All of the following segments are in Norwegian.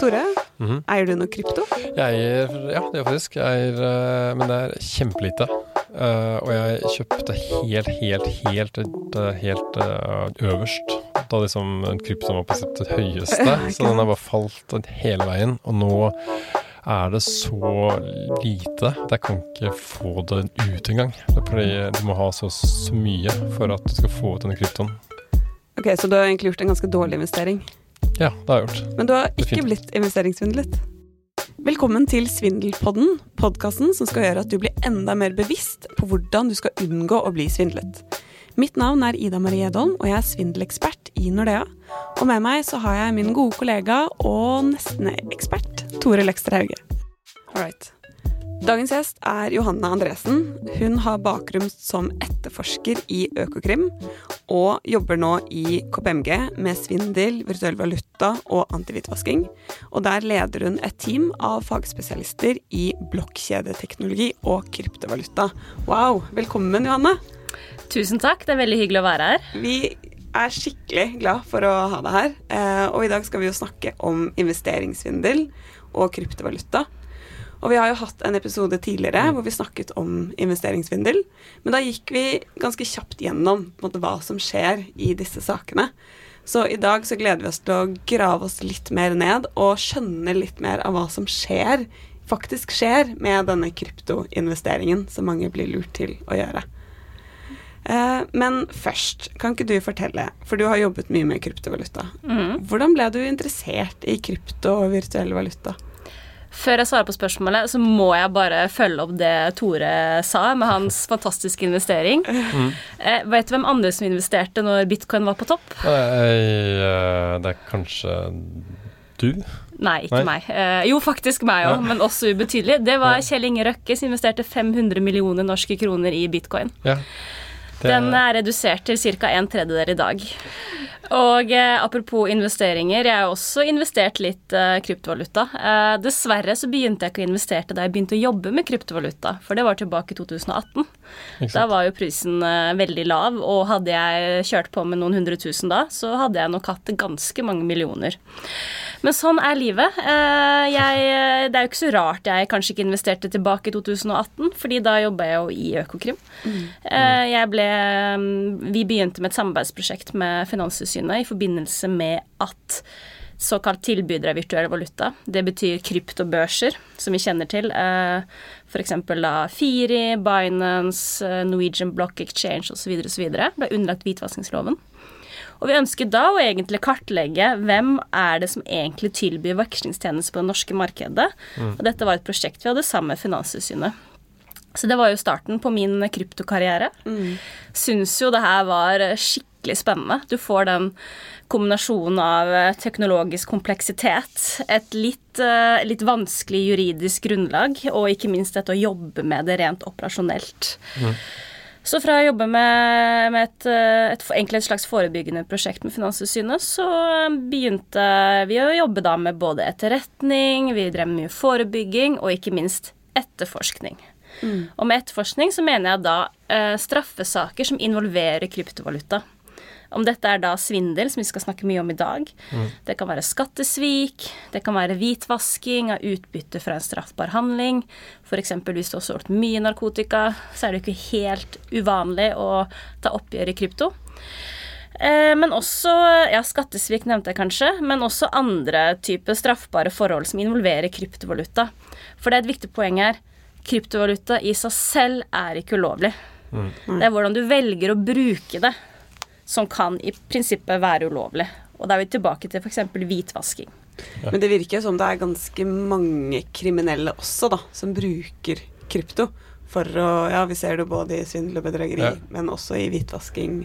Tore, mm -hmm. eier du noe krypto? Jeg eier Ja, det gjør faktisk. Jeg eier uh, Men det er kjempelite. Uh, og jeg kjøpte helt, helt, helt, helt uh, øverst da liksom kryptoen var på sitt høyeste. så den har bare falt hele veien. Og nå er det så lite at jeg kan ikke få det ut engang. Du må ha så, så mye for at du skal få ut denne kryptoen. Ok, Så du har egentlig gjort en ganske dårlig investering? Ja, det har jeg gjort. Men du har ikke blitt investeringssvindlet? Velkommen til Svindelpodden, podkasten som skal gjøre at du blir enda mer bevisst på hvordan du skal unngå å bli svindlet. Mitt navn er Ida Marie Edholm, og jeg er svindelekspert i Nordea. Og med meg så har jeg min gode kollega og nesten-ekspert Tore Lekster Hauge. All right. Dagens gjest er Johanne Andresen. Hun har bakgrunn som etterforsker i Økokrim, og jobber nå i KPMG med svindel, virtuell valuta og antihvitvasking. Og der leder hun et team av fagspesialister i blokkjedeteknologi og kryptovaluta. Wow! Velkommen, Johanne. Tusen takk, det er veldig hyggelig å være her. Vi er skikkelig glad for å ha deg her. Eh, og i dag skal vi jo snakke om investeringssvindel og kryptovaluta. Og vi har jo hatt en episode tidligere mm. hvor vi snakket om investeringssvindel. Men da gikk vi ganske kjapt gjennom måte, hva som skjer i disse sakene. Så i dag så gleder vi oss til å grave oss litt mer ned og skjønne litt mer av hva som skjer, faktisk skjer med denne kryptoinvesteringen som mange blir lurt til å gjøre. Eh, men først, kan ikke du fortelle, for du har jobbet mye med kryptovaluta. Mm. Hvordan ble du interessert i krypto og virtuell valuta? Før jeg svarer på spørsmålet, så må jeg bare følge opp det Tore sa med hans fantastiske investering. Mm. Eh, vet du hvem andre som investerte når bitcoin var på topp? Eh, det er kanskje du? Nei, ikke Nei. meg. Eh, jo, faktisk meg òg, ja. men også ubetydelig. Det var Kjell Inge Røkke som investerte 500 millioner norske kroner i bitcoin. Ja. Det... Den er redusert til ca. en tredjedel i dag. Og eh, apropos investeringer, jeg har også investert litt eh, kryptovaluta. Eh, dessverre så begynte jeg ikke å investere da jeg begynte å jobbe med kryptovaluta, for det var tilbake i 2018. Da var jo prisen eh, veldig lav, og hadde jeg kjørt på med noen hundre tusen da, så hadde jeg nok hatt ganske mange millioner. Men sånn er livet. Eh, jeg, det er jo ikke så rart jeg kanskje ikke investerte tilbake i 2018, fordi da jobba jeg jo i Økokrim. Mm. Eh, jeg ble mm, Vi begynte med et samarbeidsprosjekt med Finanstilsynet i forbindelse med at såkalt tilbydere av virtuell valuta. Det betyr kryptobørser, som vi kjenner til. Eh, F.eks. Firi, Binance, Norwegian Block Exchange osv. osv. ble underlagt hvitvaskingsloven. Og vi ønsket da å egentlig kartlegge hvem er det som egentlig tilbyr vekslingstjenester på det norske markedet. Mm. Og dette var et prosjekt vi hadde sammen med Finanstilsynet. Så det var jo starten på min kryptokarriere. Mm. Syns jo det her var skikkelig spennende. Du får den kombinasjonen av teknologisk kompleksitet, et litt, eh, litt vanskelig juridisk grunnlag, og ikke minst dette å jobbe med det rent operasjonelt. Mm. Så fra å jobbe med, med et, eh, et, egentlig et slags forebyggende prosjekt med Finanstilsynet, så begynte vi å jobbe da med både etterretning, vi drev mye forebygging, og ikke minst etterforskning. Mm. Og med etterforskning så mener jeg da eh, straffesaker som involverer kryptovaluta. Om dette er da svindel, som vi skal snakke mye om i dag. Mm. Det kan være skattesvik, det kan være hvitvasking av utbytte fra en straffbar handling. F.eks. hvis du har solgt mye narkotika, så er det ikke helt uvanlig å ta oppgjør i krypto. Eh, men også ja, skattesvik nevnte jeg kanskje, men også andre typer straffbare forhold som involverer kryptovaluta. For det er et viktig poeng her. Kryptovaluta i seg selv er ikke ulovlig. Mm. Det er hvordan du velger å bruke det som kan i prinsippet være ulovlig. Og da er vi tilbake til f.eks. hvitvasking. Ja. Men det virker som det er ganske mange kriminelle også, da, som bruker krypto for å Ja, vi ser det både i svindel og bedrageri, ja. men også i hvitvasking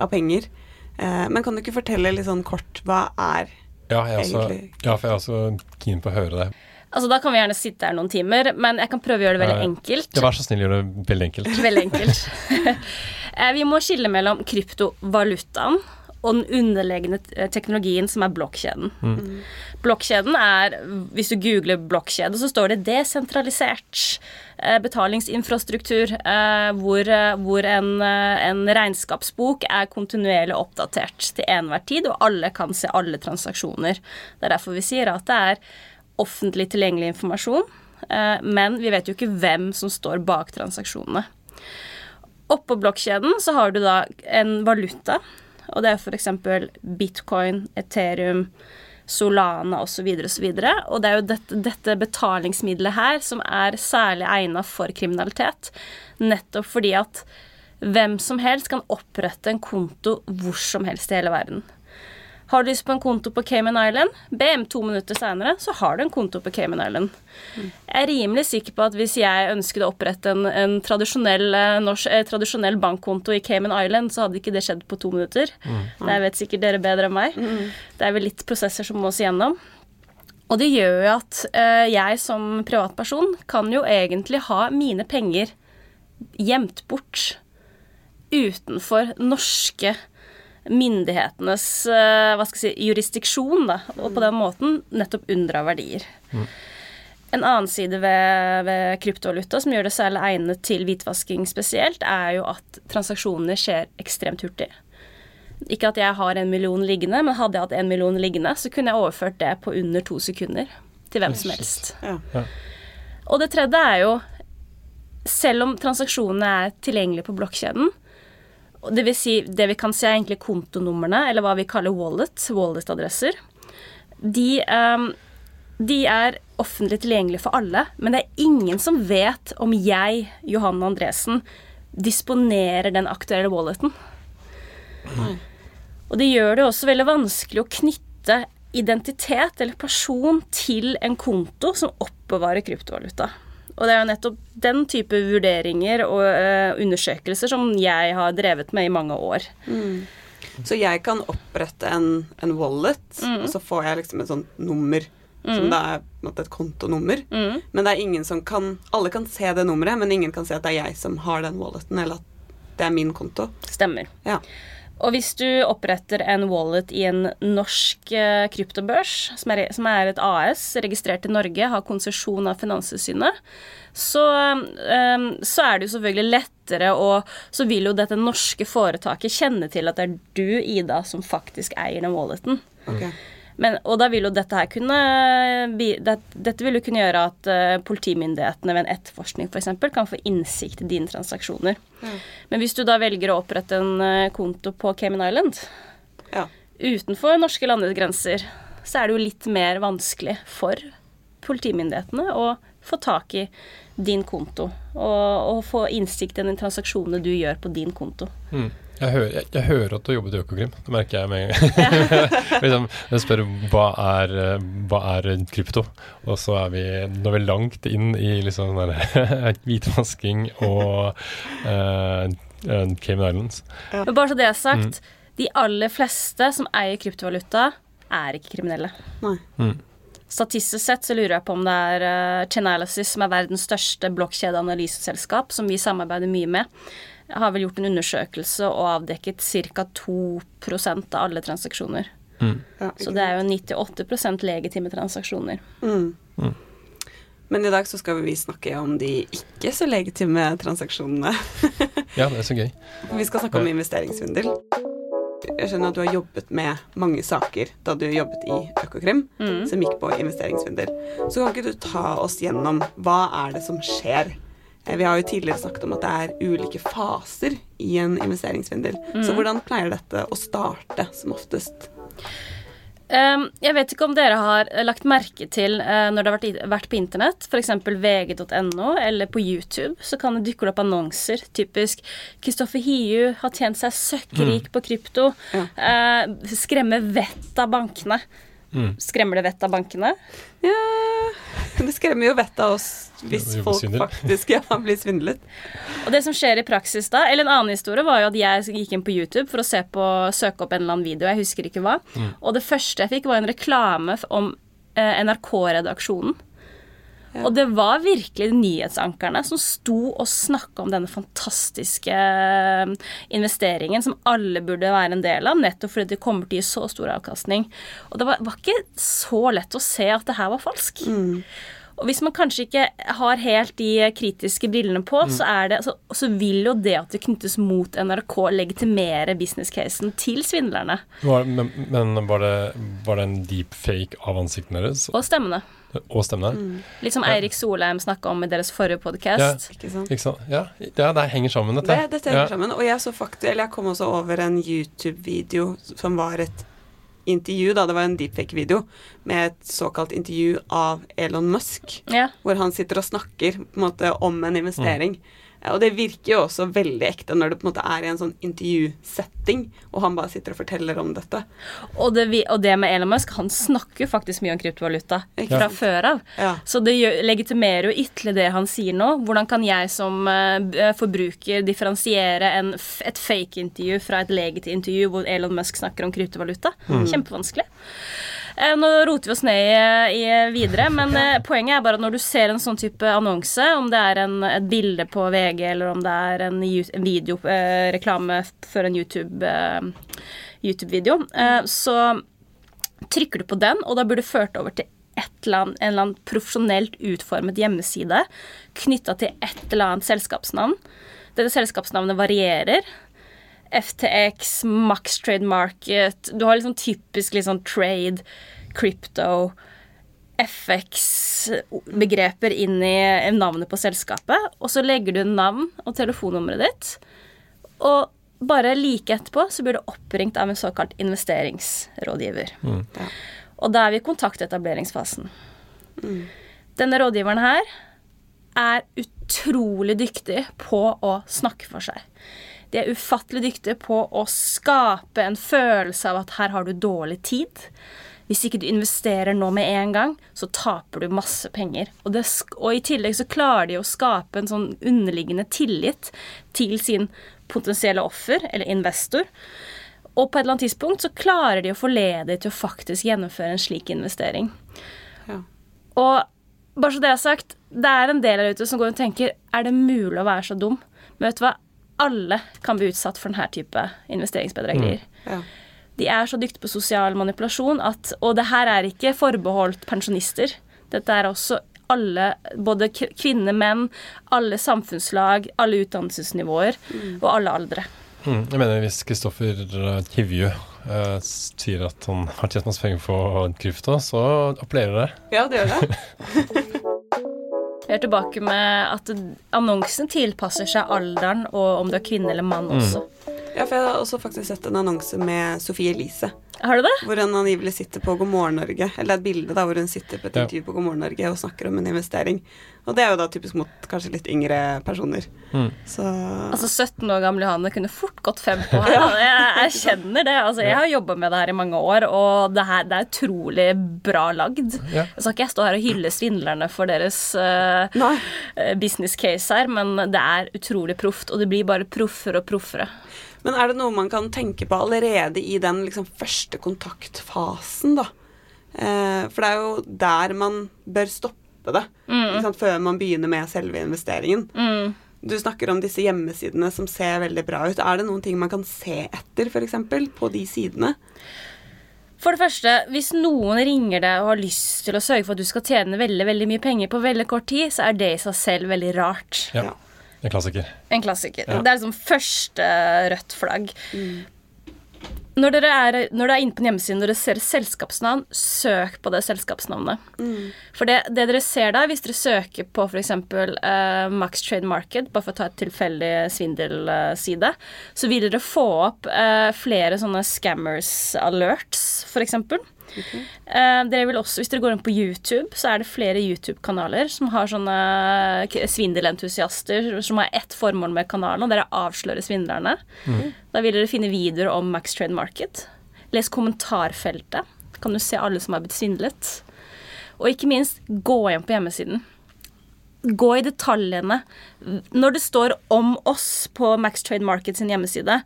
av penger. Eh, men kan du ikke fortelle litt sånn kort hva er ja, jeg også, egentlig Ja, for jeg er også keen på å høre det. Altså, Da kan vi gjerne sitte her noen timer, men jeg kan prøve å gjøre det veldig enkelt. Ja, Vær så snill, gjør det veldig enkelt. veldig enkelt. Eh, vi må skille mellom kryptovalutaen og den underliggende teknologien som er blokkjeden. Mm. Blokkjeden er Hvis du googler blokkjede, så står det 'desentralisert eh, betalingsinfrastruktur', eh, hvor, eh, hvor en, en, regnskapsbok er kontinuerlig oppdatert til enhver tid, og alle kan se alle transaksjoner. Det er derfor vi sier at det er offentlig tilgjengelig informasjon, men vi vet jo ikke hvem som står bak transaksjonene. Oppå blokkjeden så har du da en valuta, og det er f.eks. bitcoin, Ethereum, Solana osv. videre Og, så og det er jo dette, dette betalingsmiddelet her som er særlig egna for kriminalitet. Nettopp fordi at hvem som helst kan opprette en konto hvor som helst i hele verden. Har du lyst på en konto på Cayman Island, BM to minutter seinere, så har du en konto på Cayman Island. Mm. Jeg er rimelig sikker på at hvis jeg ønsket å opprette en, en tradisjonell, eh, norsk, eh, tradisjonell, bankkonto i Cayman Island, så hadde ikke det skjedd på to minutter. Mm. Det vet sikkert dere bedre enn meg. Mm. Det er vel litt prosesser som må oss igjennom. Og det gjør jo at eh, jeg som privatperson kan jo egentlig ha mine penger gjemt bort utenfor norske myndighetenes eh, hva skal jeg si, jurisdiksjon, da, og på den måten nettopp unndra verdier. Mm. En annen side ved, ved, kryptovaluta som gjør det særlig egnet til hvitvasking spesielt, er jo at transaksjonene skjer ekstremt hurtig. Ikke at jeg har en million liggende, men hadde jeg hatt en million liggende, så kunne jeg overført det på under to sekunder til hvem som helst. Ja. Ja. Og det tredje er jo Selv om transaksjonene er tilgjengelige på blokkjeden, det vil si, det vi kan se er egentlig kontonumrene, eller hva vi kaller wallet, wallet-adresser. De, um, de, er offentlig tilgjengelige for alle, men det er ingen som vet om jeg, Johanne Andresen, disponerer den aktuelle walleten. Mm. Og det gjør det også veldig vanskelig å knytte identitet eller person til en konto som oppbevarer kryptovaluta. Og det er jo nettopp den type vurderinger og uh, undersøkelser som jeg har drevet med i mange år. Mm. Så jeg kan opprette en, en wallet, mm. og så får jeg liksom et sånt nummer. Mm. Som da er måte, et kontonummer. Mm. Men det er ingen som kan Alle kan se det nummeret, men ingen kan se at det er jeg som har den walleten, eller at det er min konto. Stemmer. Ja. Og hvis du oppretter en wallet i en norsk eh, kryptobørs, som er, et AS registrert i Norge, har konsesjon av Finanstilsynet, så, um, så, er det jo selvfølgelig lettere å Så vil jo dette norske foretaket kjenne til at det er du, Ida, som faktisk eier den walleten. Okay. Men, og da vil jo dette her kunne Dette vil jo kunne gjøre at uh, politimyndighetene ved en etterforskning f.eks. kan få innsikt i dine transaksjoner. Mm. Men hvis du da velger å opprette en uh, konto på Cayman Island ja. utenfor norske landegrenser, så er det jo litt mer vanskelig for politimyndighetene å få tak i din konto og, og få innsikt i de transaksjonene du gjør på din konto. Mm. Jeg hører, jeg, jeg hører, at du har jobbet i Økokrim, det merker jeg med en gang. liksom, jeg spør hva er, hva er krypto, og så er vi, nå er vi langt inn i liksom hvitvasking og uh, Cayman Islands. Ja. Men bare så det er sagt, mm. de aller fleste som eier kryptovaluta, er ikke kriminelle. Nei. Mm. Statistisk sett så lurer jeg på om det er uh, Chainalysis, som er verdens største blokkjedeanalyseselskap, som vi samarbeider mye med har vel gjort en undersøkelse og avdekket ca. 2% av alle transaksjoner. Mm. så det er jo 98 legitime transaksjoner. Mm. Mm. Men i dag så skal vi snakke om de ikke så legitime transaksjonene. ja, det er så gøy. Vi skal snakke om investeringssvindel. Jeg skjønner at du har jobbet med mange saker da du jobbet i Økokrim mm. som gikk på investeringssvindel. Så kan ikke du ta oss gjennom hva er det som skjer vi har jo tidligere snakket om at det er ulike faser i en investeringsvindel. Mm. Så hvordan pleier dette å starte som oftest? Um, jeg vet ikke om dere har lagt merke til uh, når det har vært, vært på internett, f.eks. vg.no eller på YouTube, så kan det dukke opp annonser. Typisk 'Kristoffer Hiu har tjent seg søkkrik mm. på krypto'. Ja. Uh, skremmer vettet av bankene. Mm. Skremmer det vettet av bankene? Ja Det skremmer jo vettet av oss hvis folk faktisk ja, blir svindlet. Og det som skjer i praksis da, eller en annen historie, var jo at jeg gikk inn på YouTube for å se på, søke opp en eller annen video, jeg husker ikke hva, mm. og det første jeg fikk, var en reklame om eh, NRK-redaksjonen. Ja. Og det var virkelig nyhetsankerne som sto og snakka om denne fantastiske eh, investeringen som alle burde være en del av, nettopp fordi det kommer til å gi så stor avkastning. Og det var, var ikke så lett å se at det her var falsk. Mm. Og hvis man kanskje ikke har helt de kritiske brillene på, mm. så, det, så, så, vil jo det at det knyttes mot NRK, legitimere business-casen til svindlerne. Var, men, men var, det, var, det, en deepfake av ansiktene deres? Og stemmene. Og stemmene. Mm. Litt som Eirik Solheim snakka om i deres forrige podkast. Ja, ikke sant? Ikke sant? Ja, det, det, henger sammen, dette. Det, dette henger ja. sammen. Og jeg, så faktisk, eller jeg kom også over en YouTube-video som var et intervju, da det var en deepfake-video, med et såkalt intervju av Elon Musk, ja. hvor han sitter og snakker på en måte om en investering. Mm. Og det virker jo også veldig ekte når det på en måte er i en sånn intervjusetting, og han bare sitter og forteller om dette. Og det, og det med Elon Musk, han snakker jo faktisk mye om kryptovaluta fra før av. Ja. Så det legitimerer jo ytterligere det han sier nå. Hvordan kan jeg som uh, forbruker differensiere en, et fake-intervju fra et legitimt intervju hvor Elon Musk snakker om kryptovaluta? Mm. Kjempevanskelig. Eh, nå roter vi oss ned i, videre, men eh, poenget er bare at når du ser en sånn type annonse, om det er en, et bilde på VG eller om det er en, en videoreklame eh, for en YouTube-video, YouTube så trykker du på den, og da burde du ført over til eller annet, en eller annen profesjonelt utformet hjemmeside knytta til et eller annet selskapsnavn. Dette selskapsnavnet varierer. FTX, Max Trade Market Du har liksom typisk liksom trade, crypto, FX-begreper inn i navnet på selskapet. Og så legger du navn og telefonnummeret ditt. Og bare like etterpå så blir du oppringt av en såkalt investeringsrådgiver. Mm. Og da er vi i kontaktetableringsfasen. Mm. Denne rådgiveren her er utrolig dyktig på å snakke for seg. De er ufattelig dyktige på å skape en følelse av at her har du dårlig tid. Hvis ikke du investerer nå med en gang, så taper du masse penger. Og, det, og, i tillegg så klarer de å skape en sånn underliggende tillit til sin potensielle offer, eller investor. Og på et eller annet tidspunkt så klarer de å forlede dem til å faktisk gjennomføre en slik investering. Ja. Og bare så det er sagt, det er en del der ute som går og tenker er det mulig å være så dum? Men vet du hva? Alle kan bli utsatt for denne type investeringsbedragerier. Mm. Ja. De er så dyktige på sosial manipulasjon at Og det her er ikke forbeholdt pensjonister. Dette er også alle, både kvinner, menn, alle samfunnslag, alle utdannelsesnivåer mm. og alle aldre. Mm. Jeg mener hvis Kristoffer Kivju uh, sier at han har tjent masse penger på krypto, så appellerer det. Ja, det gjør det. Vi er tilbake med at annonsen tilpasser seg alderen og om du er kvinne eller mann mm. også. Ja, for jeg har også faktisk sett en annonse med Sofie Elise. Har du det? Hvor hun angivelig sitter på God morgen Norge, eller et bilde da, hvor hun sitter på et ja. intervju på God morgen Norge og snakker om en investering. Og det er jo da typisk mot kanskje litt yngre personer. Mm. Så Altså 17 år gamle Johanne kunne fort gått fem på her. jeg, jeg, kjenner det. Altså, jeg har jobba med det her i mange år, og det, her, det er utrolig bra lagd. Ja. Så skal ikke jeg stå her og hylle svindlerne for deres uh, business case her, men det er utrolig proft, og det blir bare proffere og proffere. Men er det noe man kan tenke på allerede i den liksom, første kontaktfasen, da? Eh, for det er jo der man bør stoppe det, mm. før man begynner med selve investeringen. Mm. Du snakker om disse hjemmesidene som ser veldig bra ut. Er det noen ting man kan se etter, f.eks., på de sidene? For det første, hvis noen ringer deg og har lyst til å sørge for at du skal tjene veldig veldig mye penger på veldig kort tid, så er det i seg selv veldig rart. Ja. En klassiker. En klassiker. Ja. Det er liksom første rødt flagg. Mm. Når dere, er, når dere er inne på en hjemmeside og dere ser selskapsnavn, søk på det selskapsnavnet. Mm. For det, det, dere ser da, hvis dere søker på f.eks. Uh, eh, Max Trade Market, bare for å ta et tilfeldig svindelside, så vil dere få opp uh, flere sånne scammers alerts, f.eks. Okay. Uh, dere vil også, Hvis dere går inn på YouTube, så er det flere YouTube-kanaler som har sånne svindelentusiaster som har ett formål med kanalen, og det er å avsløre svindlerne. Mm. Da vil dere finne videoer om Max Trade Market. Les kommentarfeltet. Kan du se alle som har blitt svindlet. Og ikke minst, gå inn på hjemmesiden. Gå i detaljene. Når det står om oss på Max Trade Market sin hjemmeside,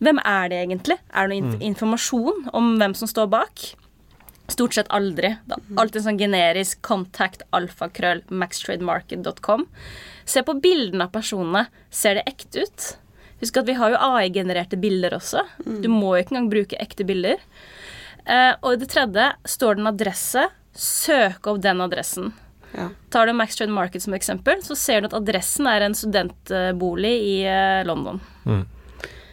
hvem er det egentlig? Er det noe mm. informasjon om hvem som står bak? Stort sett aldri. Det er alltid sånn generisk contact alfakrøll maxtrademarket.com. Se på bildene av personene. Ser det ekte ut? Husk at vi har jo AI-genererte bilder også. Du må jo ikke engang bruke ekte bilder. Eh, og i det tredje står det en adresse. Søk opp den adressen. Ja. Tar du Max Trade Market som eksempel, så ser du at adressen er en studentbolig i eh, London. Mm.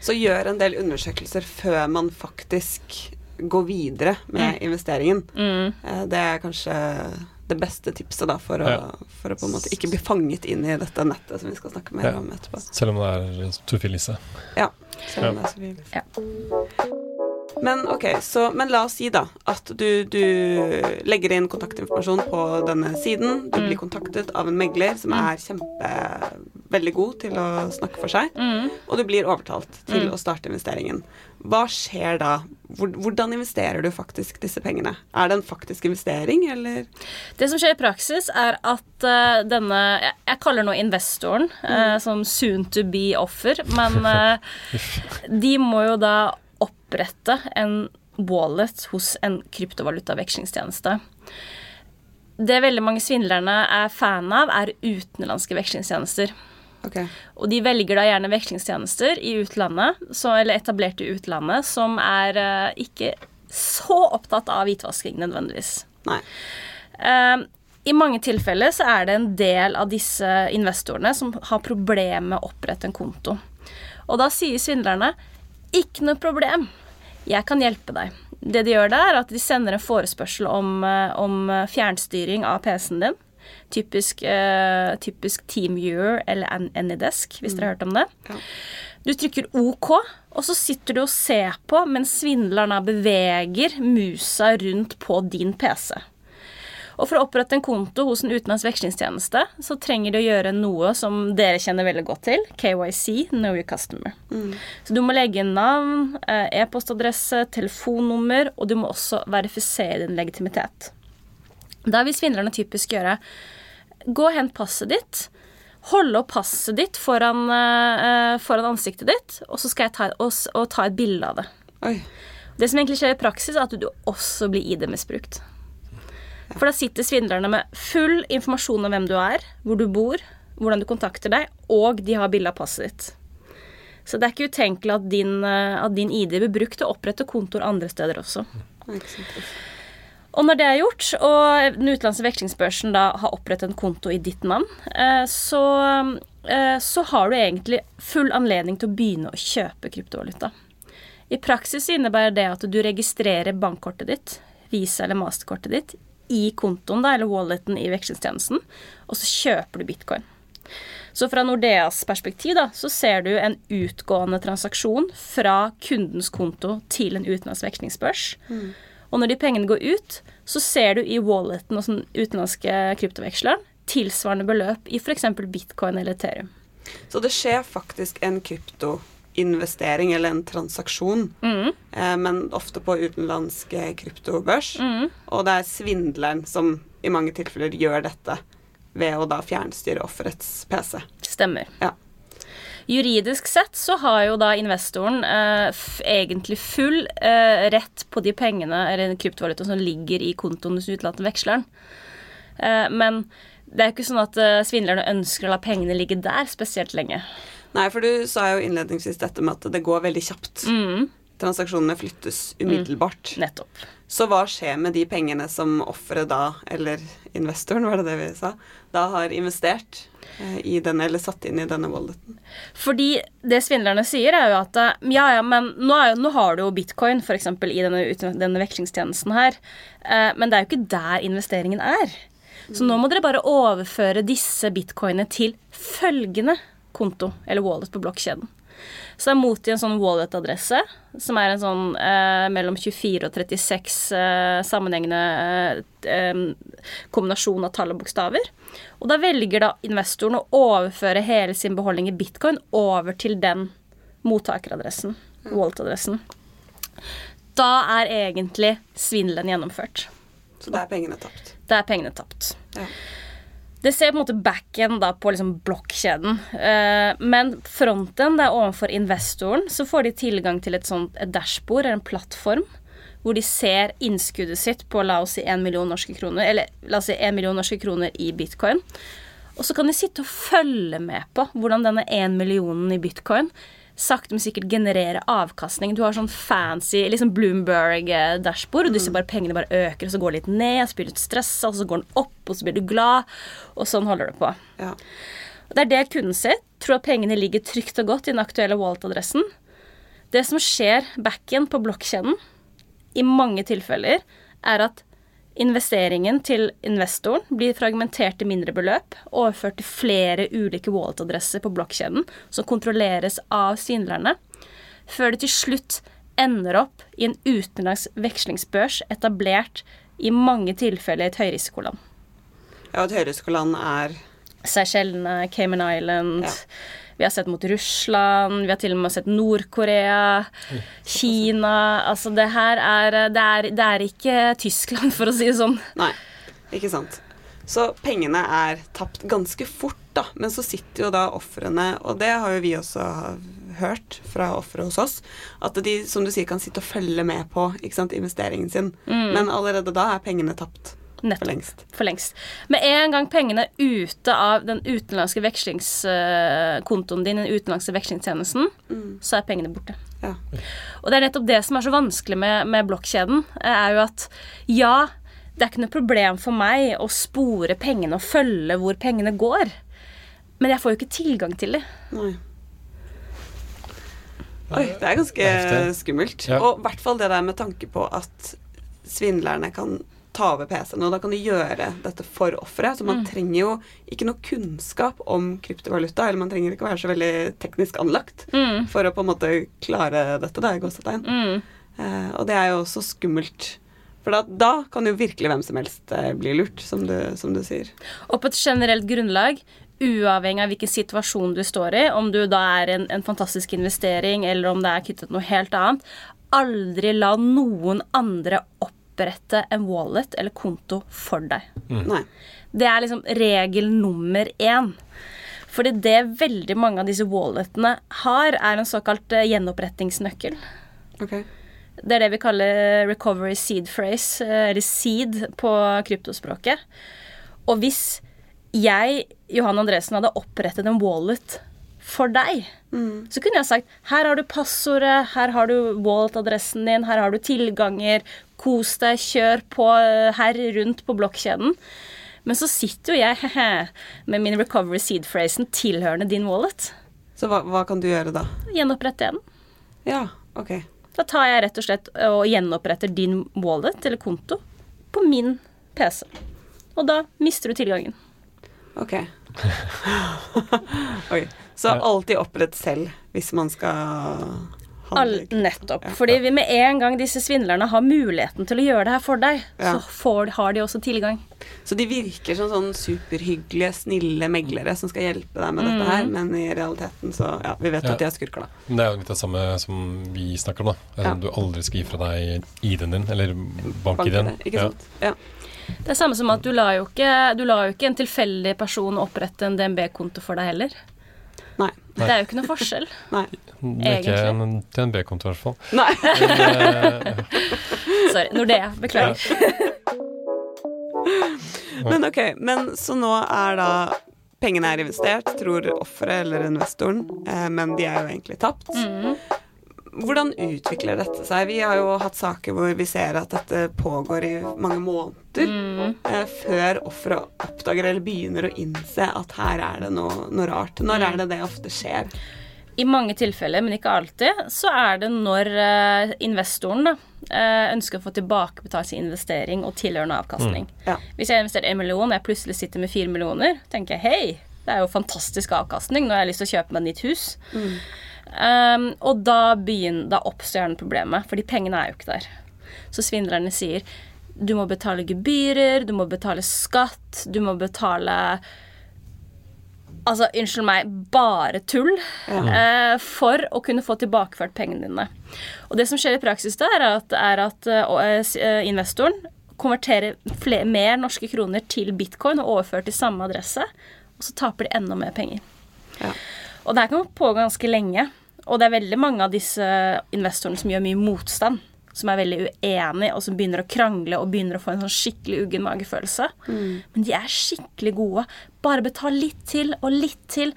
Så gjør en del undersøkelser før man faktisk går videre med investeringen. Mm. Eh, Det er kanskje det beste tipset da for å, Ja. for å på en måte ikke bli fanget inn i dette nettet som vi skal snakke mer Ja. om etterpå. Selv om det er Tufilisse. Ja, selv om det er vilt. Men ok, så, men la oss si da at du, du legger inn kontaktinformasjon på denne siden. Du Mm. blir kontaktet av en megler som er kjempe veldig god til å snakke for seg, Mm. og du blir overtalt til Mm. å starte investeringen. Hva skjer da? Hvordan investerer du faktisk disse pengene? Er det en faktisk investering, eller? Det som skjer i praksis, er at uh, denne Jeg, jeg kaller nå investoren uh, som soon to be offer, men uh, de må jo da opprette en wallet hos en kryptovalutavekslingstjeneste. Det veldig mange svindlerne er fan av, er utenlandske vekslingstjenester. Ok. Og de velger da gjerne vekslingstjenester i utlandet, så, eller etablert i utlandet, som er uh, ikke så opptatt av hvitvasking nødvendigvis. Nei. Eh, I mange tilfeller så er det en del av disse investorene som har problemer med å opprette en konto. Og da sier svindlerne ikke noe problem, jeg kan hjelpe deg. Det de gjør da, er at de sender en forespørsel om, eh, om fjernstyring av PC-en din. Typisk, eh, typisk TeamViewer eller An- Anydesk, hvis dere har hørt om det. Ja. Du trykker OK, og så sitter du og ser på mens svindleren beveger musa rundt på din PC. Og for å opprette en konto hos en utenlandsk vekslingstjeneste, så trenger de å gjøre noe som dere kjenner veldig godt til, KYC, Know Your Customer. Så du må legge inn navn, eh, e-postadresse, telefonnummer, og du må også verifisere din legitimitet. Da vil svindlerne typisk gjøre Gå og hent passet ditt. Holde opp passet ditt foran, uh, foran ansiktet ditt, og så skal jeg ta, og, og ta et bilde av det. Oi. Det som egentlig skjer i praksis, er at du også blir ID-misbrukt. For da sitter svindlerne med full informasjon om hvem du er, hvor du bor, hvordan du kontakter deg, og de har bilde av passet ditt. Så det er ikke utenkelig at din, eh, at din ID blir brukt til å opprette kontor andre steder også. Ja. ikke sant. Og når det er gjort, og den utenlandske vekslingsbørsen da har opprettet en konto i ditt navn, eh, så, eh, så har du egentlig full anledning til å begynne å kjøpe kryptovaluta. I praksis innebærer det at du registrerer bankkortet ditt, Visa eller Masterkortet ditt, i kontoen da, eller walleten i vekslingstjenesten, og så kjøper du bitcoin. Så fra Nordeas perspektiv da, så ser du en utgående transaksjon fra kundens konto til en utenlandsk vekslingsbørs. Og når de pengene går ut, så ser du i walleten hos den utenlandske kryptoveksleren tilsvarende beløp i f.eks. bitcoin eller Ethereum. Så det skjer faktisk en kryptoinvestering eller en transaksjon, Mm. eh, men ofte på utenlandsk kryptobørs. Mm. Og det er svindleren som i mange tilfeller gjør dette ved å da fjernstyre offerets PC. Stemmer. Ja. Juridisk sett så har jo da investoren eh, egentlig full eh, rett på de pengene eller kryptovalutaen som ligger i kontoen hvis du utelater veksleren. Eh, men det er jo ikke sånn at eh, svindlerne ønsker å la pengene ligge der spesielt lenge. Nei, for du sa jo innledningsvis dette med at det går veldig kjapt. Mm, Transaksjonene flyttes umiddelbart. nettopp. Så hva skjer med de pengene som offeret da, eller investoren, var det det vi sa, da har investert eh, i denne, eller satt inn i denne walleten? Fordi det svindlerne sier, er jo at eh, ja, ja, men nå, jo, nå har du jo bitcoin eksempel, i denne, denne vekslingstjenesten her, eh, men det er jo ikke der investeringen er. Så nå må dere bare overføre disse bitcoinene til følgende konto, eller wallet på blokkjeden. Så jeg mot i en sånn wallet-adresse, som er en sånn eh, mellom 24 og 36 eh, sammenhengende eh, kombinasjon av tall og bokstaver. Og da velger da investoren å overføre hele sin beholdning i bitcoin over til den mottakeradressen, wallet-adressen. Da er egentlig svindelen gjennomført. Så da er pengene tapt. Da er pengene tapt. Ja. Det ser på en måte backen da på liksom blokkjeden. Eh, men fronten, det er overfor investoren, så får de tilgang til et sånt et dashbord eller en plattform hvor de ser innskuddet sitt på la oss si 1 million norske kroner, eller la oss si 1 million norske kroner i bitcoin. Og så kan de sitte og følge med på hvordan denne 1 millionen i bitcoin sakte, men sikkert generere avkastning. Du har sånn fancy liksom Bloomberg-dashbord, og du ser bare pengene bare øker, og så går det litt ned, og så blir du stressa, og så går den opp, og så blir du glad, og sånn holder det på. Ja. Det er det kunden sitt. Tror at pengene ligger trygt og godt i den aktuelle wallet-adressen. Det som skjer back-in på blokkjeden, i mange tilfeller, er at investeringen til investoren blir fragmentert i mindre beløp, overført til flere ulike wallet-adresser på blokkjeden, som kontrolleres av svindlerne, før det til slutt ender opp i en utenlands vekslingsbørs etablert i mange tilfeller i et høyrisikoland. Ja, et høyrisikoland er Seychellene, Cayman Island. Ja. Vi har sett mot Russland, vi har til og med sett Nord-Korea, Kina Altså, det her er det, er det er ikke Tyskland, for å si det sånn. Nei, ikke sant. Så pengene er tapt ganske fort, da. Men så sitter jo da ofrene, og det har jo vi også hørt fra ofre hos oss, at de, som du sier, kan sitte og følge med på sant, investeringen sin. Mm. Men allerede da er pengene tapt. Nettopp. For lengst. For lengst. Med en gang pengene er ute av den utenlandske vekslingskontoen din, den utenlandske vekslingstjenesten, mm. så er pengene borte. Ja. Og det er nettopp det som er så vanskelig med, med blokkjeden, er jo at ja, det er ikke noe problem for meg å spore pengene og følge hvor pengene går, men jeg får jo ikke tilgang til dem. Nei. Oi, det er ganske skummelt. Ja. Og i hvert fall det der med tanke på at svindlerne kan ta over PC-en, og da kan du gjøre dette for offeret. Så man mm. trenger jo ikke noe kunnskap om kryptovaluta, eller man trenger ikke være så veldig teknisk anlagt mm. for å på en måte klare dette, da, i gåsetegn. Mm. Eh, og det er jo også skummelt. For da, da, kan jo virkelig hvem som helst eh, bli lurt, som du, som du sier. Og på et generelt grunnlag, uavhengig av hvilken situasjon du står i, om du da er en, en fantastisk investering, eller om det er knyttet noe helt annet, aldri la noen andre opp opprette en wallet eller konto for deg. Mm. Det er liksom regel nummer én. Fordi det veldig mange av disse walletene har, er en såkalt eh, gjenopprettingsnøkkel. Okay. Det er det vi kaller recovery seed phrase, eh, eller seed på kryptospråket. Og hvis jeg, Johan Andresen, hadde opprettet en wallet for deg, mm. så kunne jeg sagt her har du passordet, her har du wallet-adressen din, her har du tilganger, Kos deg, kjør på eh, her rundt på blokkjeden. Men så sitter jo jeg med min recovery seed-phrasen tilhørende din wallet. Så hva, hva, kan du gjøre da? Gjenopprette den. Ja, ok. Da tar jeg rett og slett og gjenoppretter din wallet eller konto på min PC. Og da mister du tilgangen. Ok. Oi. Så alltid opprett selv hvis man skal All, nettopp. Ja, Fordi vi med en gang disse svindlerne har muligheten til å gjøre det her for deg, ja. så får, har de også tilgang. Så de virker som sånn superhyggelige, snille meglere som skal hjelpe deg med mm. dette her, men i realiteten så Ja, vi vet ja. at de er skurker, da. Det er jo litt det samme som vi snakker om, da. At du aldri skal gi fra deg ID-en din, eller bank-ID-en. Bank ikke sant. Ja. Det er samme som at du lar jo ikke, du lar jo ikke en tilfeldig person opprette en DNB-konto for deg heller. Nei. Det er jo ikke noe forskjell. Nei. Det er ikke en DNB-konto, i hvert fall. Nei. Men, uh, Sorry. Nordea. Beklager. men ok, men så nå er da Pengene er investert, tror offeret eller investoren, eh, men de er jo egentlig tapt. Mm. Hvordan utvikler dette seg? Vi har jo hatt saker hvor vi ser at dette pågår i mange måneder mm. eh, før offeret oppdager eller begynner å innse at her er det noe, noe rart. Når mm. er det det ofte skjer? I mange tilfeller, men ikke alltid, så er det når eh, investoren da, eh, ønsker å få tilbakebetalt sin investering og tilhørende avkastning. Mm. Ja. Hvis jeg investerer en million og jeg plutselig sitter med fire millioner, tenker jeg hei, det er jo fantastisk avkastning, nå har jeg lyst til å kjøpe meg et nytt hus. Mm. Um, og da, begynner, da oppstår gjerne problemet, fordi pengene er jo ikke der. Så svindlerne sier du må betale gebyrer, du må betale skatt, du må betale Altså, unnskyld meg, bare tull ja. uh, for å kunne få tilbakeført pengene dine. Og det som skjer i praksis da, er at, er at uh, investoren konverterer flere, mer norske kroner til bitcoin og overfører til samme adresse, og så taper de enda mer penger. Ja. Og det her kan pågå ganske lenge. Og det er veldig mange av disse investorene som gjør mye motstand. som er veldig uenig, og som begynner å krangle og begynner å få en sånn skikkelig uggen magefølelse. Mm. Men de er skikkelig gode. Bare betal litt til og litt til.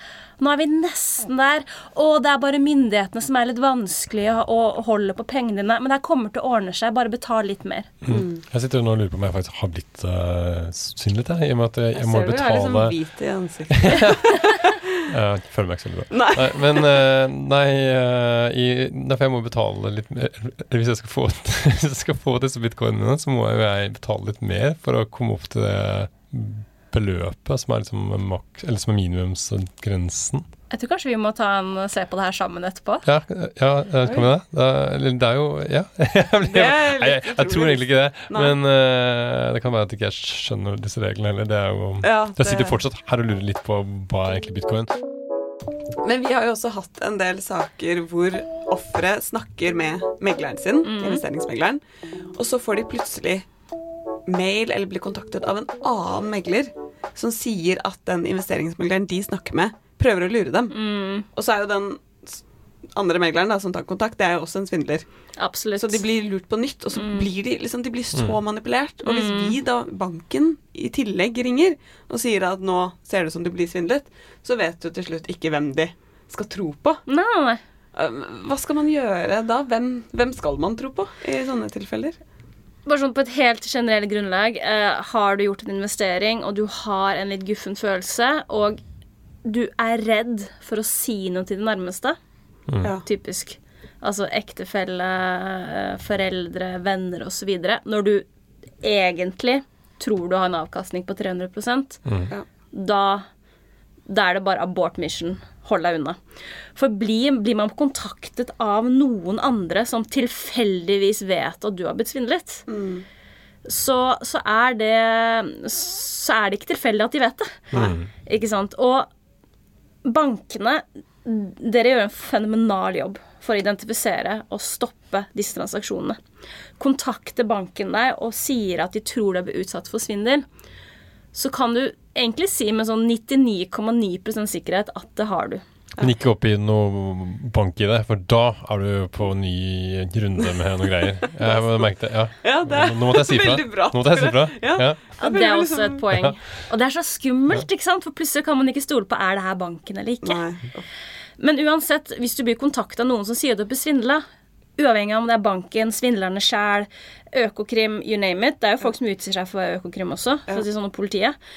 Nå er vi nesten der. Og det er bare myndighetene som er litt vanskelige å holde på pengene dine. Men det kommer til å ordne seg. Bare betal litt mer. Mm. Jeg sitter nå og lurer på om jeg faktisk har blitt uh, synlig, jeg. I og med at jeg, jeg, jeg må betale Jeg ser du er liksom hvit i ansiktet. Jeg føler meg ikke så veldig bra. Nei. nei men uh, nei, uh, i, derfor jeg må betale litt mer Hvis jeg skal få, jeg skal få disse bitcoinene, så må jeg betale litt mer for å komme opp til det beløpet som er, liksom maks, eller som er minimumsgrensen. Jeg tror kanskje vi må ta en, se på det her sammen etterpå. Ja, ja kan vi det? Det, det er jo Ja. jeg, jeg, jeg, jeg, tror egentlig ikke det. Nei. Men uh, det kan være at jeg ikke skjønner disse reglene heller. Det er jo ja, det... Jeg sitter fortsatt her og lurer litt på hva er egentlig bitcoin. Men vi har jo også hatt en del saker hvor offeret snakker med megleren sin, mm. investeringsmegleren, og så får de plutselig mail eller blir kontaktet av en annen megler som sier at den investeringsmegleren de snakker med, prøver å lure dem. Mm. Og så er jo den andre megleren da, som tar kontakt, det er jo også en svindler. Absolutt. Så de blir lurt på nytt, og så mm. blir de liksom, de blir så mm. manipulert. Og hvis mm. vi da, banken, i tillegg ringer og sier at nå ser det ut som du blir svindlet, så vet du til slutt ikke hvem de skal tro på. Nei, nei. Hva skal man gjøre da? Hvem, hvem skal man tro på i sånne tilfeller? Bare sånn på et helt generelt grunnlag. Eh, har du gjort en investering, og du har en litt guffen følelse, og du er redd for å si noe til de nærmeste. Mm. Ja. Typisk. Altså ektefelle, eh, foreldre, venner osv. Når du egentlig tror du har en avkastning på 300 mm. da, da er det bare abort mission. Hold deg unna. For blir, blir, man kontaktet av noen andre som tilfeldigvis vet at du har blitt svindlet, mm. så, så, er det Så er det ikke tilfeldig at de vet det. Mm. Ikke sant? Og bankene Dere gjør en fenomenal jobb for å identifisere og stoppe disse transaksjonene. Kontakter banken deg og sier at de tror du er utsatt for svindel, så kan du egentlig si med sånn 99,9% sikkerhet at det har du. Men ikke opp i noe bank i det, for da er du på ny runde med noen greier. Jeg merket det, ja. ja det er Nå måtte jeg si fra. Nå måtte jeg si fra. Ja. Ja. ja. det er også et poeng. Og det er så skummelt, ikke sant? for plutselig kan man ikke stole på er det her banken eller ikke. Nei. Men uansett, hvis du blir kontakta av noen som sier du er besvindla, uavhengig av om det er banken, svindlerne sjæl, Økokrim, you name it Det er jo folk som utgir seg for Økokrim også, for å si sånn, og politiet.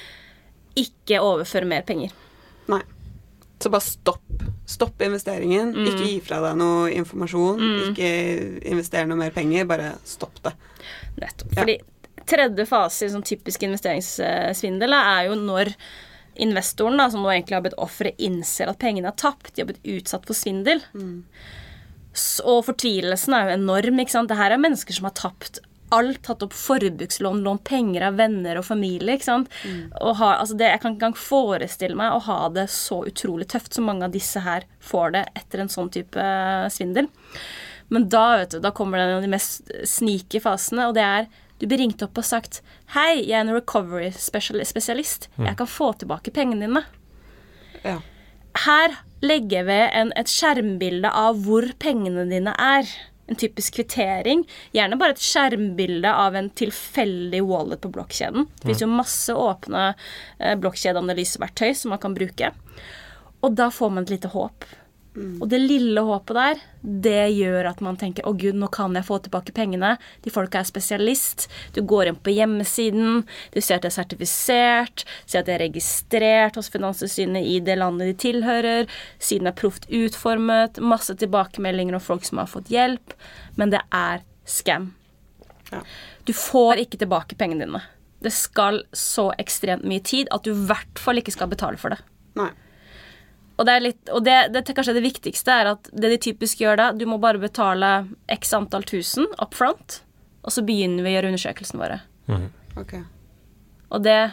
Ikke overfør mer penger. Nei. Så bare stopp. Stopp investeringen. Mm. Ikke gi fra deg noe informasjon. Mm. Ikke invester noe mer penger. Bare stopp det. Nettopp. Fordi tredje fase i sånn typisk investeringssvindel er jo når investoren, da, som nå egentlig har blitt offeret, innser at pengene er tapt. De har blitt utsatt for svindel. Mm. Og fortvilelsen er jo enorm. ikke sant? Det her er mennesker som har tapt alt, tatt opp forbrukslån, lånt penger av venner og familie. ikke sant? Mm. Ha, altså det, jeg kan ikke engang forestille meg å ha det så utrolig tøft som mange av disse her får det etter en sånn type uh, svindel. Men da, vet du, da kommer det en av de mest snike fasene, og det er du blir ringt opp og sagt 'Hei, jeg er en recovery spesialist. Mm. Jeg kan få tilbake pengene dine'. Ja. Her legger vi en, et skjermbilde av hvor pengene dine er en typisk kvittering. Gjerne bare et skjermbilde av en tilfeldig wallet på blokkjeden. Det fins jo masse åpne eh, blokkjedeanalyseverktøy som man kan bruke. Og da får man et lite håp. Mm. Og det lille håpet der, det gjør at man tenker 'Å, gud, nå kan jeg få tilbake pengene'. De folka er spesialist. Du går inn på hjemmesiden, du ser at det er sertifisert, ser at det er registrert hos Finanstilsynet i det landet de tilhører, siden er proft utformet, masse tilbakemeldinger om folk som har fått hjelp. Men det er scam. Ja. Du får ikke tilbake pengene dine. Det skal så ekstremt mye tid at du i hvert fall ikke skal betale for det. Nei. Og, det, litt, og det, det, kanskje det viktigste er at det de typisk gjør da, du må bare betale x antall tusen up front, og så begynner vi å gjøre undersøkelsene våre. Mm. Okay. Og det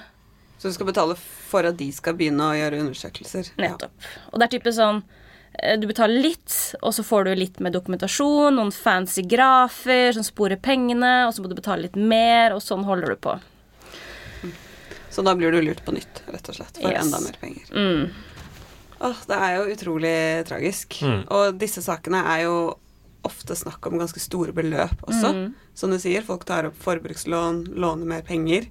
Så du skal betale for at de skal begynne å gjøre undersøkelser? Nettopp. Ja. Og det er typisk sånn eh, du betaler litt, og så får du litt med dokumentasjon, noen fancy grafer som sporer pengene, og så må du betale litt mer, og sånn holder du på. Så da blir du lurt på nytt, rett og slett, for yes. enda mer penger. Mm. Åh, det er jo utrolig tragisk. Mm. Og disse sakene er jo ofte snakk om ganske store beløp også. Mm. Som du sier, folk tar opp forbrukslån, låner mer penger.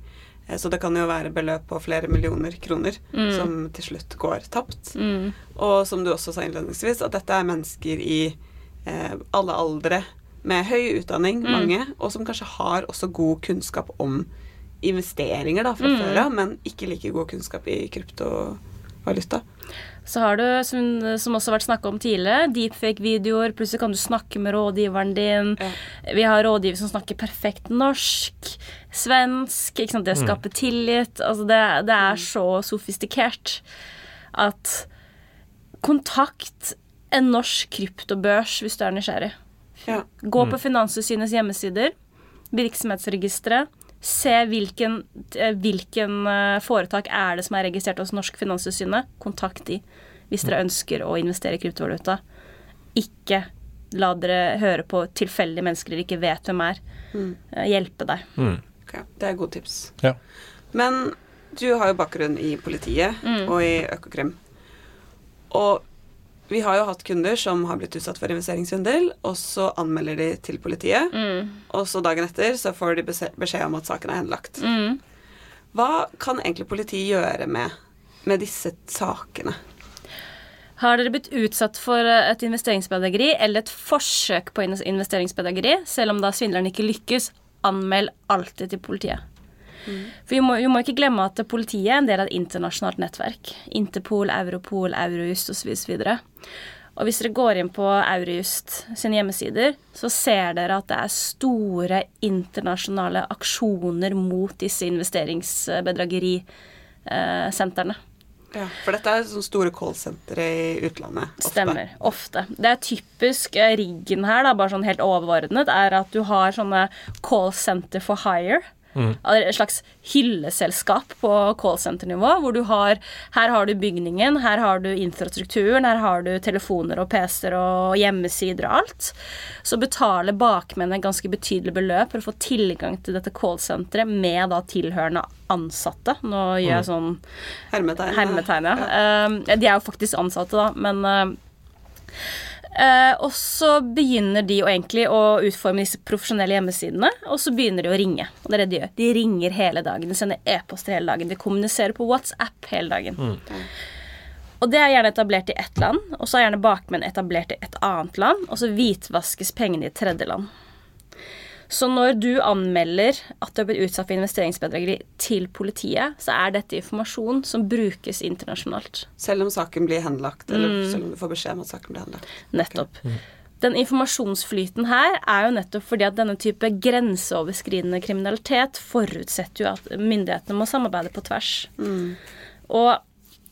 Eh, så det kan jo være beløp på flere millioner kroner mm. som til slutt går tapt. Mm. Og som du også sa innledningsvis, at dette er mennesker i eh, alle aldre med høy utdanning, mm. mange, og som kanskje har også god kunnskap om investeringer da, fra mm. før av, men ikke like god kunnskap i kryptovaluta. Så har du, som, som også har vært snakka om tidligere, deepfake-videoer. Plutselig kan du snakke med rådgiveren din. Ja. Vi har rådgiver som snakker perfekt norsk, svensk. Ikke sant? Det mm. skaper mm. tillit. Altså det, det, er så sofistikert at kontakt en norsk kryptobørs hvis du er nysgjerrig. Ja. Gå på mm. Finanstilsynets hjemmesider, virksomhetsregisteret Se hvilken, eh, hvilken, eh, foretak er det som er registrert hos Norsk Finanstilsynet. Kontakt de hvis dere ønsker å investere i kryptovaluta. Ikke la dere høre på tilfeldige mennesker dere ikke vet hvem er. Mm. Eh, hjelpe deg. Mm. Okay, det er gode tips. Ja. Men du har jo bakgrunn i politiet mm. og i Økokrim. Og vi har jo hatt kunder som har blitt utsatt for investeringssvindel, og så anmelder de til politiet. Mm. Og så dagen etter så får de beskjed om at saken er henlagt. Mm. Hva kan egentlig politiet gjøre med, med disse sakene? Har dere blitt utsatt for et investeringsbedrageri eller et forsøk på investeringsbedrageri, selv om da svindleren ikke lykkes, anmeld alltid til politiet. Mm. For vi må, vi må, ikke glemme at politiet er en del av et internasjonalt nettverk. Interpol, Europol, Eurojust osv. Og, og hvis dere går inn på Eurojust sine hjemmesider, så ser dere at det er store internasjonale aksjoner mot disse investeringsbedragerisentrene. Ja, For dette er sånne store callsentre i utlandet? Ofte. Stemmer. Ofte. Det er typisk eh, riggen her, da, bare sånn helt overordnet, er at du har sånne callsenter for hire. Mm. Et slags hylleselskap på callsenter-nivå, hvor du har Her har du bygningen, her har du infrastrukturen, her har du telefoner og PC-er og hjemmesider og alt. Så betaler bakmennene ganske betydelig beløp for å få tilgang til dette callsenteret med da tilhørende ansatte. Nå gjør jeg mm. sånn Hermetegn. Hermetegn ja. ja. Uh, de er jo faktisk ansatte, da, men uh, Eh, og så begynner de å egentlig å utforme disse profesjonelle hjemmesidene, og så begynner de å ringe. Og det er det de gjør. De ringer hele dagen, de sender e-poster hele dagen, de kommuniserer på WhatsApp hele dagen. Mm. Og det er gjerne etablert i ett land, og så er gjerne bakmenn etablert i et annet land, og så hvitvaskes pengene i et tredje land. Så når du anmelder at du har blitt utsatt for investeringsbedrageri til politiet, så er dette informasjon som brukes internasjonalt. Selv om saken blir henlagt, eller mm. selv om du får beskjed om at saken blir henlagt. Nettopp. Okay. Mm. Den informasjonsflyten her er jo nettopp fordi at denne type grenseoverskridende kriminalitet forutsetter jo at myndighetene må samarbeide på tvers. Mm. Og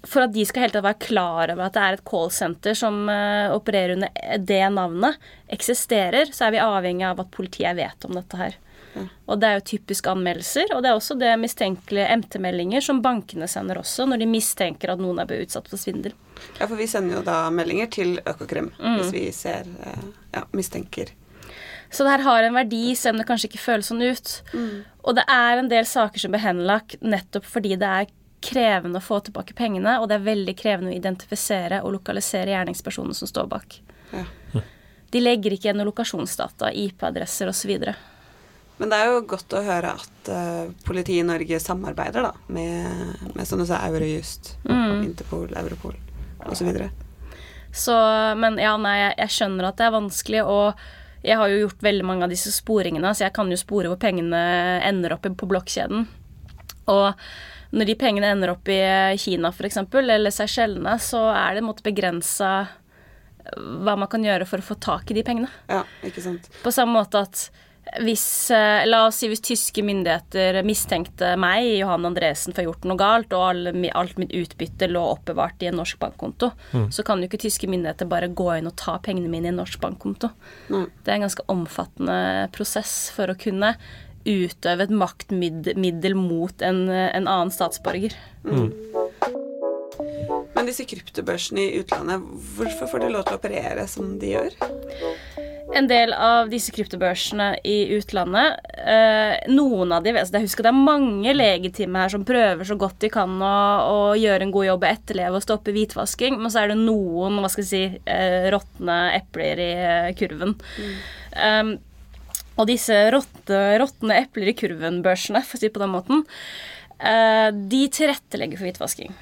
for at de skal helt være klar over at det er et callsenter som uh, opererer under det navnet, eksisterer, så er vi avhengig av at politiet vet om dette her. Mm. Og det er jo typisk anmeldelser, og det er også det mistenkelige MT-meldinger som bankene sender også, når de mistenker at noen er utsatt for svindel. Ja, for vi sender jo da meldinger til Økokrim mm. hvis vi ser uh, ja, mistenker. Så det her har en verdi, selv om det kanskje ikke føles sånn ut. Mm. Og det er en del saker som blir henlagt nettopp fordi det er krevende å få tilbake pengene, og det er veldig krevende å identifisere og lokalisere gjerningspersonen som står bak. Ja. De legger ikke igjen lokasjonsdata, IP-adresser osv. Men det er jo godt å høre at uh, politiet i Norge samarbeider da, med, med som du sa, Eurojust, mm. Interpol, Europol osv. Så, så Men ja, nei, jeg, jeg skjønner at det er vanskelig, og jeg har jo gjort veldig mange av disse sporingene, så jeg kan jo spore hvor pengene ender opp på blokkjeden. Og når de pengene ender opp i Kina f.eks., eller Seychellene, så er det en måte begrensa hva man kan gjøre for å få tak i de pengene. Ja, ikke sant. På samme måte at hvis eh, La oss si hvis tyske myndigheter mistenkte meg, Johan Andresen, for å ha gjort noe galt, og all, alt mitt utbytte lå oppbevart i en norsk bankkonto, mm. så kan jo ikke tyske myndigheter bare gå inn og ta pengene mine i en norsk bankkonto. Mm. Det er en ganske omfattende prosess for å kunne utøve et maktmiddel mot en, en annen statsborger. Mm. Men disse kryptobørsene i utlandet, hvorfor får de lov til å operere som de gjør? en del av disse kryptobørsene i utlandet eh, Noen av de Jeg husker det er mange legitime her som prøver så godt de kan å, å gjøre en god jobb og etterleve og stoppe hvitvasking, men så er det noen hva skal jeg si, eh, råtne epler i eh, kurven. Mm. Um, og disse råtne epler i kurven-børsene, for å si det på den måten, eh, de tilrettelegger for hvitvasking.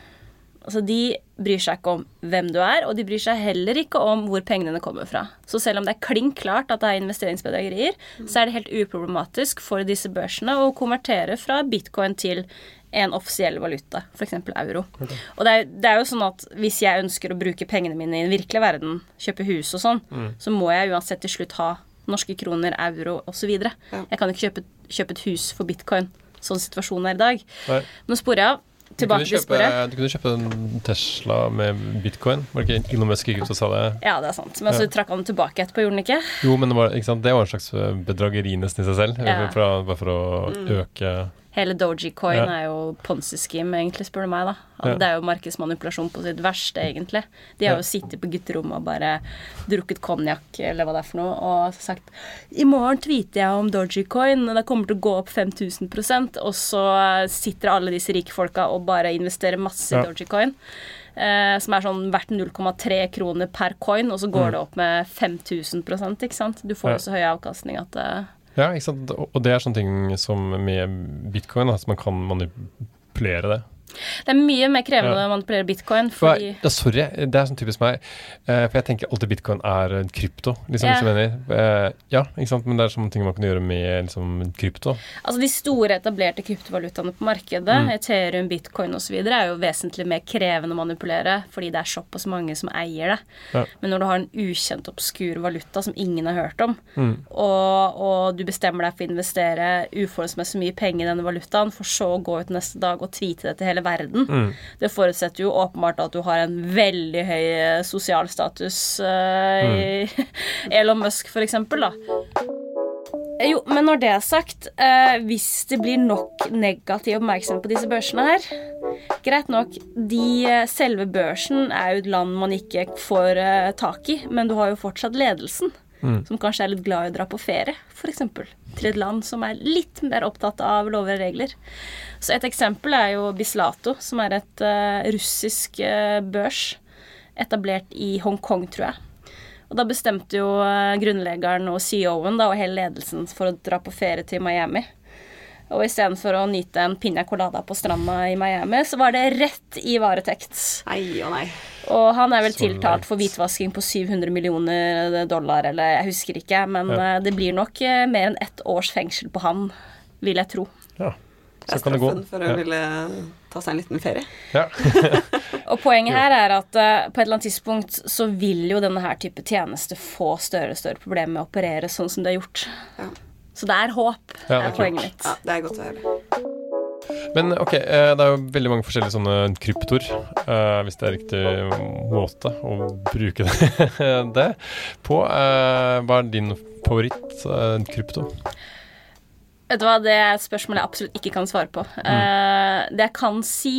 Altså, De bryr seg ikke om hvem du er, og de bryr seg heller ikke om hvor pengene kommer fra. Så selv om det er klink klart at det er investeringsbedragerier, mm. så er det helt uproblematisk for disse børsene å konvertere fra bitcoin til en offisiell valuta, f.eks. euro. Okay. Og det er, det er, jo sånn at hvis jeg ønsker å bruke pengene mine i den virkelige verden, kjøpe hus og sånn, mm. så må jeg uansett til slutt ha norske kroner, euro osv. Ja. Jeg kan ikke kjøpe, kjøpe, et hus for bitcoin, sånn situasjonen er i dag. Nei. Nå sporer jeg av tilbake til sporet. Du kunne kjøpe en Tesla med bitcoin. Var det ikke Elon Musk gikk ut og sa det? Ja, det er sant. Men så ja. trakk han tilbake etterpå, gjorde han ikke? Jo, men det var, det var en slags bedrageri nesten i seg selv. Ja. bare for å mm. øke Hele Doji-coin ja. er jo ponzi-scheme, egentlig, spør du meg. da. Altså, ja. Det er jo markedsmanipulasjon på sitt verste, egentlig. De har jo sittet på gutterommet og bare drukket konjakk eller hva det er for noe, og sagt I morgen tweeter jeg om Doji-coin, og det kommer til å gå opp 5000% og så sitter alle disse rike folka og bare investerer masse i. Doji-coin. Eh, som er sånn verdt 0,3 kroner per coin, og så går mm. det opp med 5000 ikke sant. Du får jo så høy avkastning at eh, ja, ikke sant? og det er sånne ting som med bitcoin, at man kan manipulere det. Det er mye mer krevende ja. å manipulere bitcoin. Fordi ja, sorry, det er sånn typisk meg. Uh, for jeg tenker alltid bitcoin er krypto. liksom, yeah. mener. Uh, ja, ikke sant? Men det er sånne ting man kan gjøre med liksom, krypto. Altså De store etablerte kryptovalutaene på markedet, mm. Ethereum, bitcoin osv., er jo vesentlig mer krevende å manipulere fordi det er såpass mange som eier det. Ja. Men når du har en ukjent, obskur valuta som ingen har hørt om, mm. og, og, du bestemmer deg for å investere uforholdsmessig mye penger i denne valutaen, for så å gå ut neste dag og tweete det til hele verden. Mm. Det forutsetter jo åpenbart at du har en veldig høy eh, sosial status uh, mm. Elon Musk, for eksempel, da. Jo, men når det er sagt, eh, hvis det blir nok negativ oppmerksomhet på disse børsene her Greit nok, de, selve børsen er jo et land man ikke får eh, tak i, men du har jo fortsatt ledelsen mm. som kanskje er litt glad i å dra på ferie, f.eks. Til et land som er litt mer opptatt av lover og regler. Så et eksempel er jo Bislato, som er et uh, russisk uh, børs etablert i Hongkong, tror jeg. Og da bestemte jo uh, grunnleggeren og CEO-en og hele ledelsen for å dra på ferie til Miami. Og istedenfor å nyte en piña colada på stranda i Miami, så var det rett i varetekt. Nei og nei. Og han er vel tiltalt for hvitvasking på 700 millioner dollar, eller jeg husker ikke, men ja. Eh, det blir nok eh, mer enn ett års fengsel på han, vil jeg tro. Ja. Så kan det gå. For å ja. ville ta seg en liten ferie. Ja. og poenget her er at uh, på et eller annet tidspunkt så vil jo denne her type tjeneste få større og større problemer med å operere sånn som det har gjort. Ja. Så det er håp, ja, er, er poenget mitt. Ja, det er godt å høre. Men ok, eh, det er jo veldig mange forskjellige sånne kryptoer, eh, hvis det er riktig måte å bruke det, på. Eh, hva er din favoritt-krypto? Vet du hva, Det er et spørsmål jeg absolutt ikke kan svare på. Mm. Det jeg kan si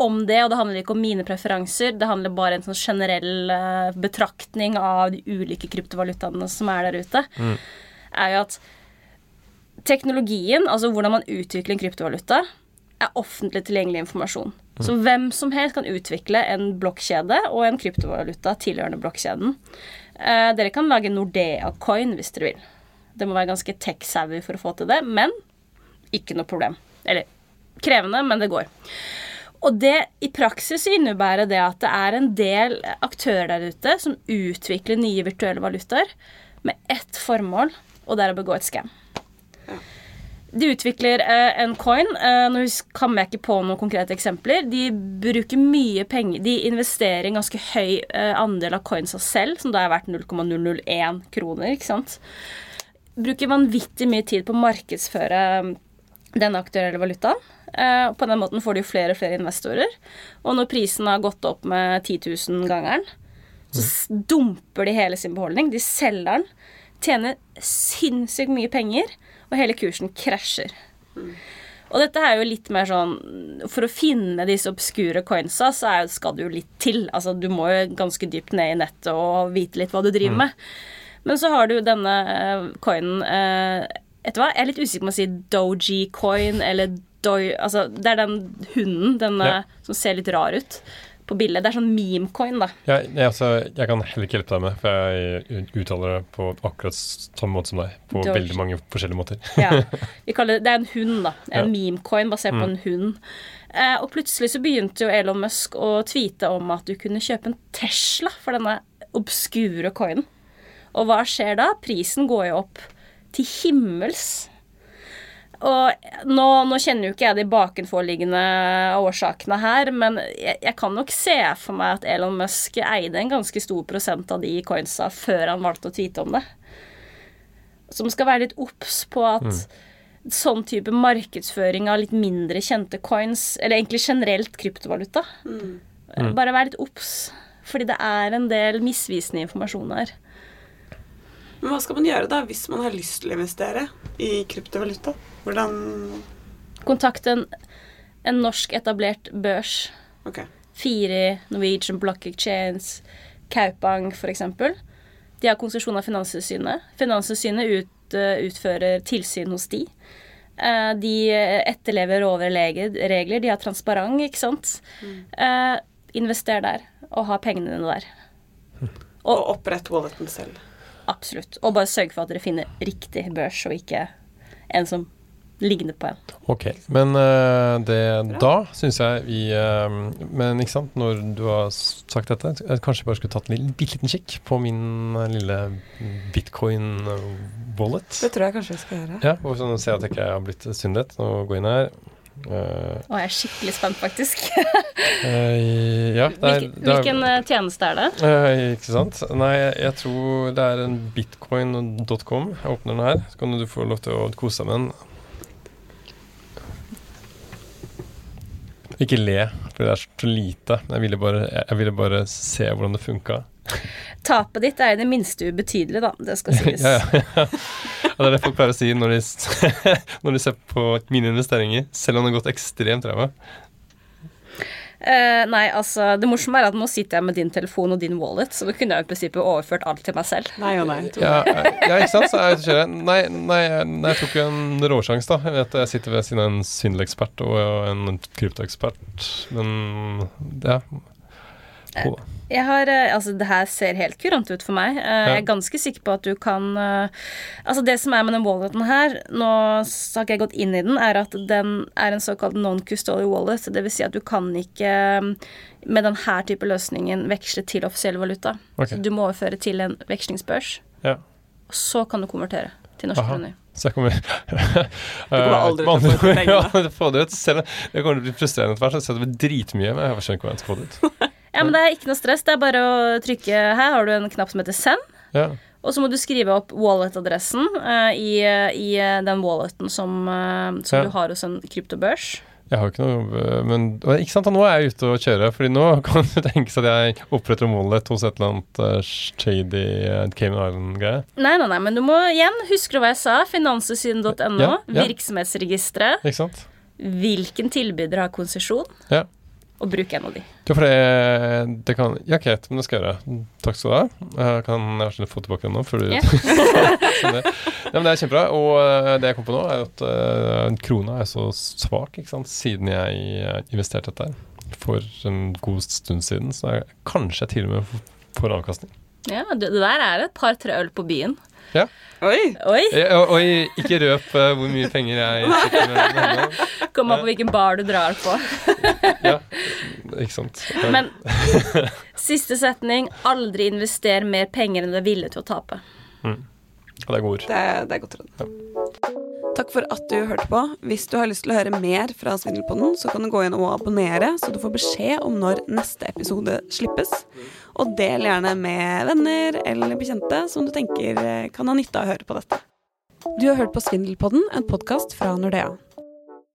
om det, og det handler ikke om mine preferanser, det handler bare om en sånn generell betraktning av de ulike kryptovalutaene som er der ute, mm. er jo at teknologien, altså hvordan man utvikler en kryptovaluta, er offentlig tilgjengelig informasjon. Så hvem som helst kan utvikle en blokkjede og en kryptovaluta tilhørende blokkjeden. Eh, dere kan lage Nordea-coin hvis dere vil. Det må være ganske tech-savvy for å få til det, men ikke noe problem. Eller krevende, men det går. Og det i praksis innebærer det at det er en del aktører der ute som utvikler nye virtuelle valutaer med ett formål, og det er å begå et scam. De utvikler eh, en coin. Eh, nå kommer jeg ikke på noen konkrete eksempler. De bruker mye penger De investerer en ganske høy eh, andel av coinsa selv, som da er verdt 0,001 kroner. ikke sant? Bruker vanvittig mye tid på å markedsføre den denne aktuelle valutaen. Eh, på den måten får de jo flere og flere investorer. Og når prisen har gått opp med 10 000-gangeren, så dumper de hele sin beholdning. De selger den, tjener sinnssykt mye penger og hele kursen krasjer. Og dette er jo litt mer sånn For å finne disse obskure coinsa, så er, skal det jo litt til. Altså, du må jo ganske dypt ned i nettet og vite litt hva du driver mm. med. Men så har du denne uh, coinen uh, Vet du hva, jeg er litt usikker på om å si doji-coin eller doi Altså, det er den hunden, denne ja. som ser litt rar ut på bildet. Det er sånn meme-coin, da. Ja, jeg, altså, jeg, kan heller ikke hjelpe deg med, for jeg uttaler det på akkurat samme måte som deg. På Doge. veldig mange forskjellige måter. ja. Vi kaller det, det er en hund, da. En ja. meme-coin basert mm. på en hund. Eh, og plutselig så begynte jo Elon Musk å tweete om at du kunne kjøpe en Tesla for denne obskure coinen. Og hva skjer da? Prisen går jo opp til himmels. Og nå, nå, kjenner jo ikke jeg de bakenforliggende årsakene her, men jeg, jeg, kan nok se for meg at Elon Musk eide en ganske stor prosent av de coinsa før han valgte å tweete om det. Så man skal være litt obs på at mm. sånn type markedsføring av litt mindre kjente coins, eller egentlig generelt kryptovaluta, mm. bare vær litt obs. Fordi det er en del misvisende informasjon her. Men hva skal man gjøre da hvis man har lyst til å investere i kryptovaluta? Hvordan Kontakt en, en norsk etablert børs. Okay. Fire Norwegian Block Exchange, Kaupang f.eks. De har konsesjon av Finanstilsynet. Finanstilsynet ut, uh, utfører tilsyn hos de. Uh, de etterlever regler, de har transparent, ikke sant. Mm. Eh, invester der, og ha pengene dine der. Og, og opprett walleten selv. Absolutt. Og bare sørg for at dere finner riktig børs, og ikke en som ligner på en. Ok, men uh, det, da syns jeg vi uh, Men ikke sant, når du har sagt dette, jeg kanskje bare skulle tatt en bitte liten kikk på min lille bitcoin-wallet. Det tror jeg kanskje jeg skal gjøre. Ja, og sånn, Se at jeg ikke har blitt syndet. Nå går jeg inn her. Uh, og jeg er skikkelig spent, faktisk. uh, ja, er, Hvilken, hvilken er, tjeneste er det? Uh, ikke sant. Nei, jeg tror det er en bitcoin.com. Jeg åpner den her, så kan du få lov til å kose deg med den. Ikke le, for det er så lite. Jeg ville bare, jeg ville bare se hvordan det funka. Tapet ditt er i det minste ubetydelig, da. Det skal sies. ja, ja, ja. Og det er det folk pleier å si når de, når de ser på mine investeringer, selv om det har gått ekstremt ræva. Uh, nei, altså Det morsomme er at nå sitter jeg med din telefon og din wallet, så da kunne jeg i prinsippet overført alt til meg selv. Nei og nei. Ja, ja, ikke sant? Så jeg, nei, nei, nei, jeg tok jo en råsjanse, da. Jeg vet jeg sitter ved siden av en svindelekspert og en kryptoekspert, men ja. Cool. Jeg har, eh, altså Det her ser helt kurant ut for meg. Eh, jeg er ganske sikker på at du kan eh, Altså Det som er med den walleten her, nå har ikke jeg gått inn i den, er at den er en såkalt non-custodial wallet. Det vil si at du kan ikke med denne type løsningen veksle til offisiell valuta. Okay. Så du må overføre til en vekslingsbørs. Ja. Og så kan du konvertere til norske kroner. Så jeg kommer Du kommer aldri til å få ut pengene. få det ut. Selv jeg kommer til å bli frustrerende etter hvert, så jeg setter dritmye, men jeg skjønner ikke hva jeg skal få det ut. Ja, men det er ikke noe stress. Det er bare å trykke Her har du en knapp som heter send. Ja. Og så må du skrive opp wallet-adressen uh, i, i, eh, den walleten som, uh, som ja. du har hos en kryptobørs. Jeg har ikke noe Men ikke sant, nå er jeg ute og kjører, Fordi nå kan det tenkes at jeg oppretter en wallet hos et eller annet uh, shady Cayman Island-greie. Nei, nei, nei, men du må igjen Husker du hva jeg sa? finansesyn.no, Ja, ja. Virksomhetsregisteret. Hvilken tilbyder har konsesjon? Ja og bruke en av de. Ja, for det, det kan Ja, Kate, men det skal jeg gjøre. Takk skal du ha. Jeg kan jeg snill få tilbake den nå, før du yeah. Ja, men det er kjempebra. Og uh, det jeg kom på nå, er at uh, krona er så svak, ikke sant, siden jeg uh, investerte dette for en god stund siden. Så jeg, kanskje jeg til og med får avkastning. Ja, det, der er et par-tre øl på byen. Ja. Oi. Oi. Oi. Ikke røp uh, hvor mye penger jeg sitter med. Kom an på hvilken bar du drar på. ja, ikke sant. Men siste setning aldri invester mer penger enn du er villig til å tape. Mm. Det er gode ord. Det, det er godt råd. Ja. Takk for at du hørte på. Hvis du har lyst til å høre mer fra Svindelpodden, så kan du gå inn og abonnere, så du får beskjed om når neste episode slippes. Og del gjerne med venner eller bekjente som du tenker kan ha nytte av å høre på dette. Du har hørt på Svindelpodden, en podkast fra Nordea.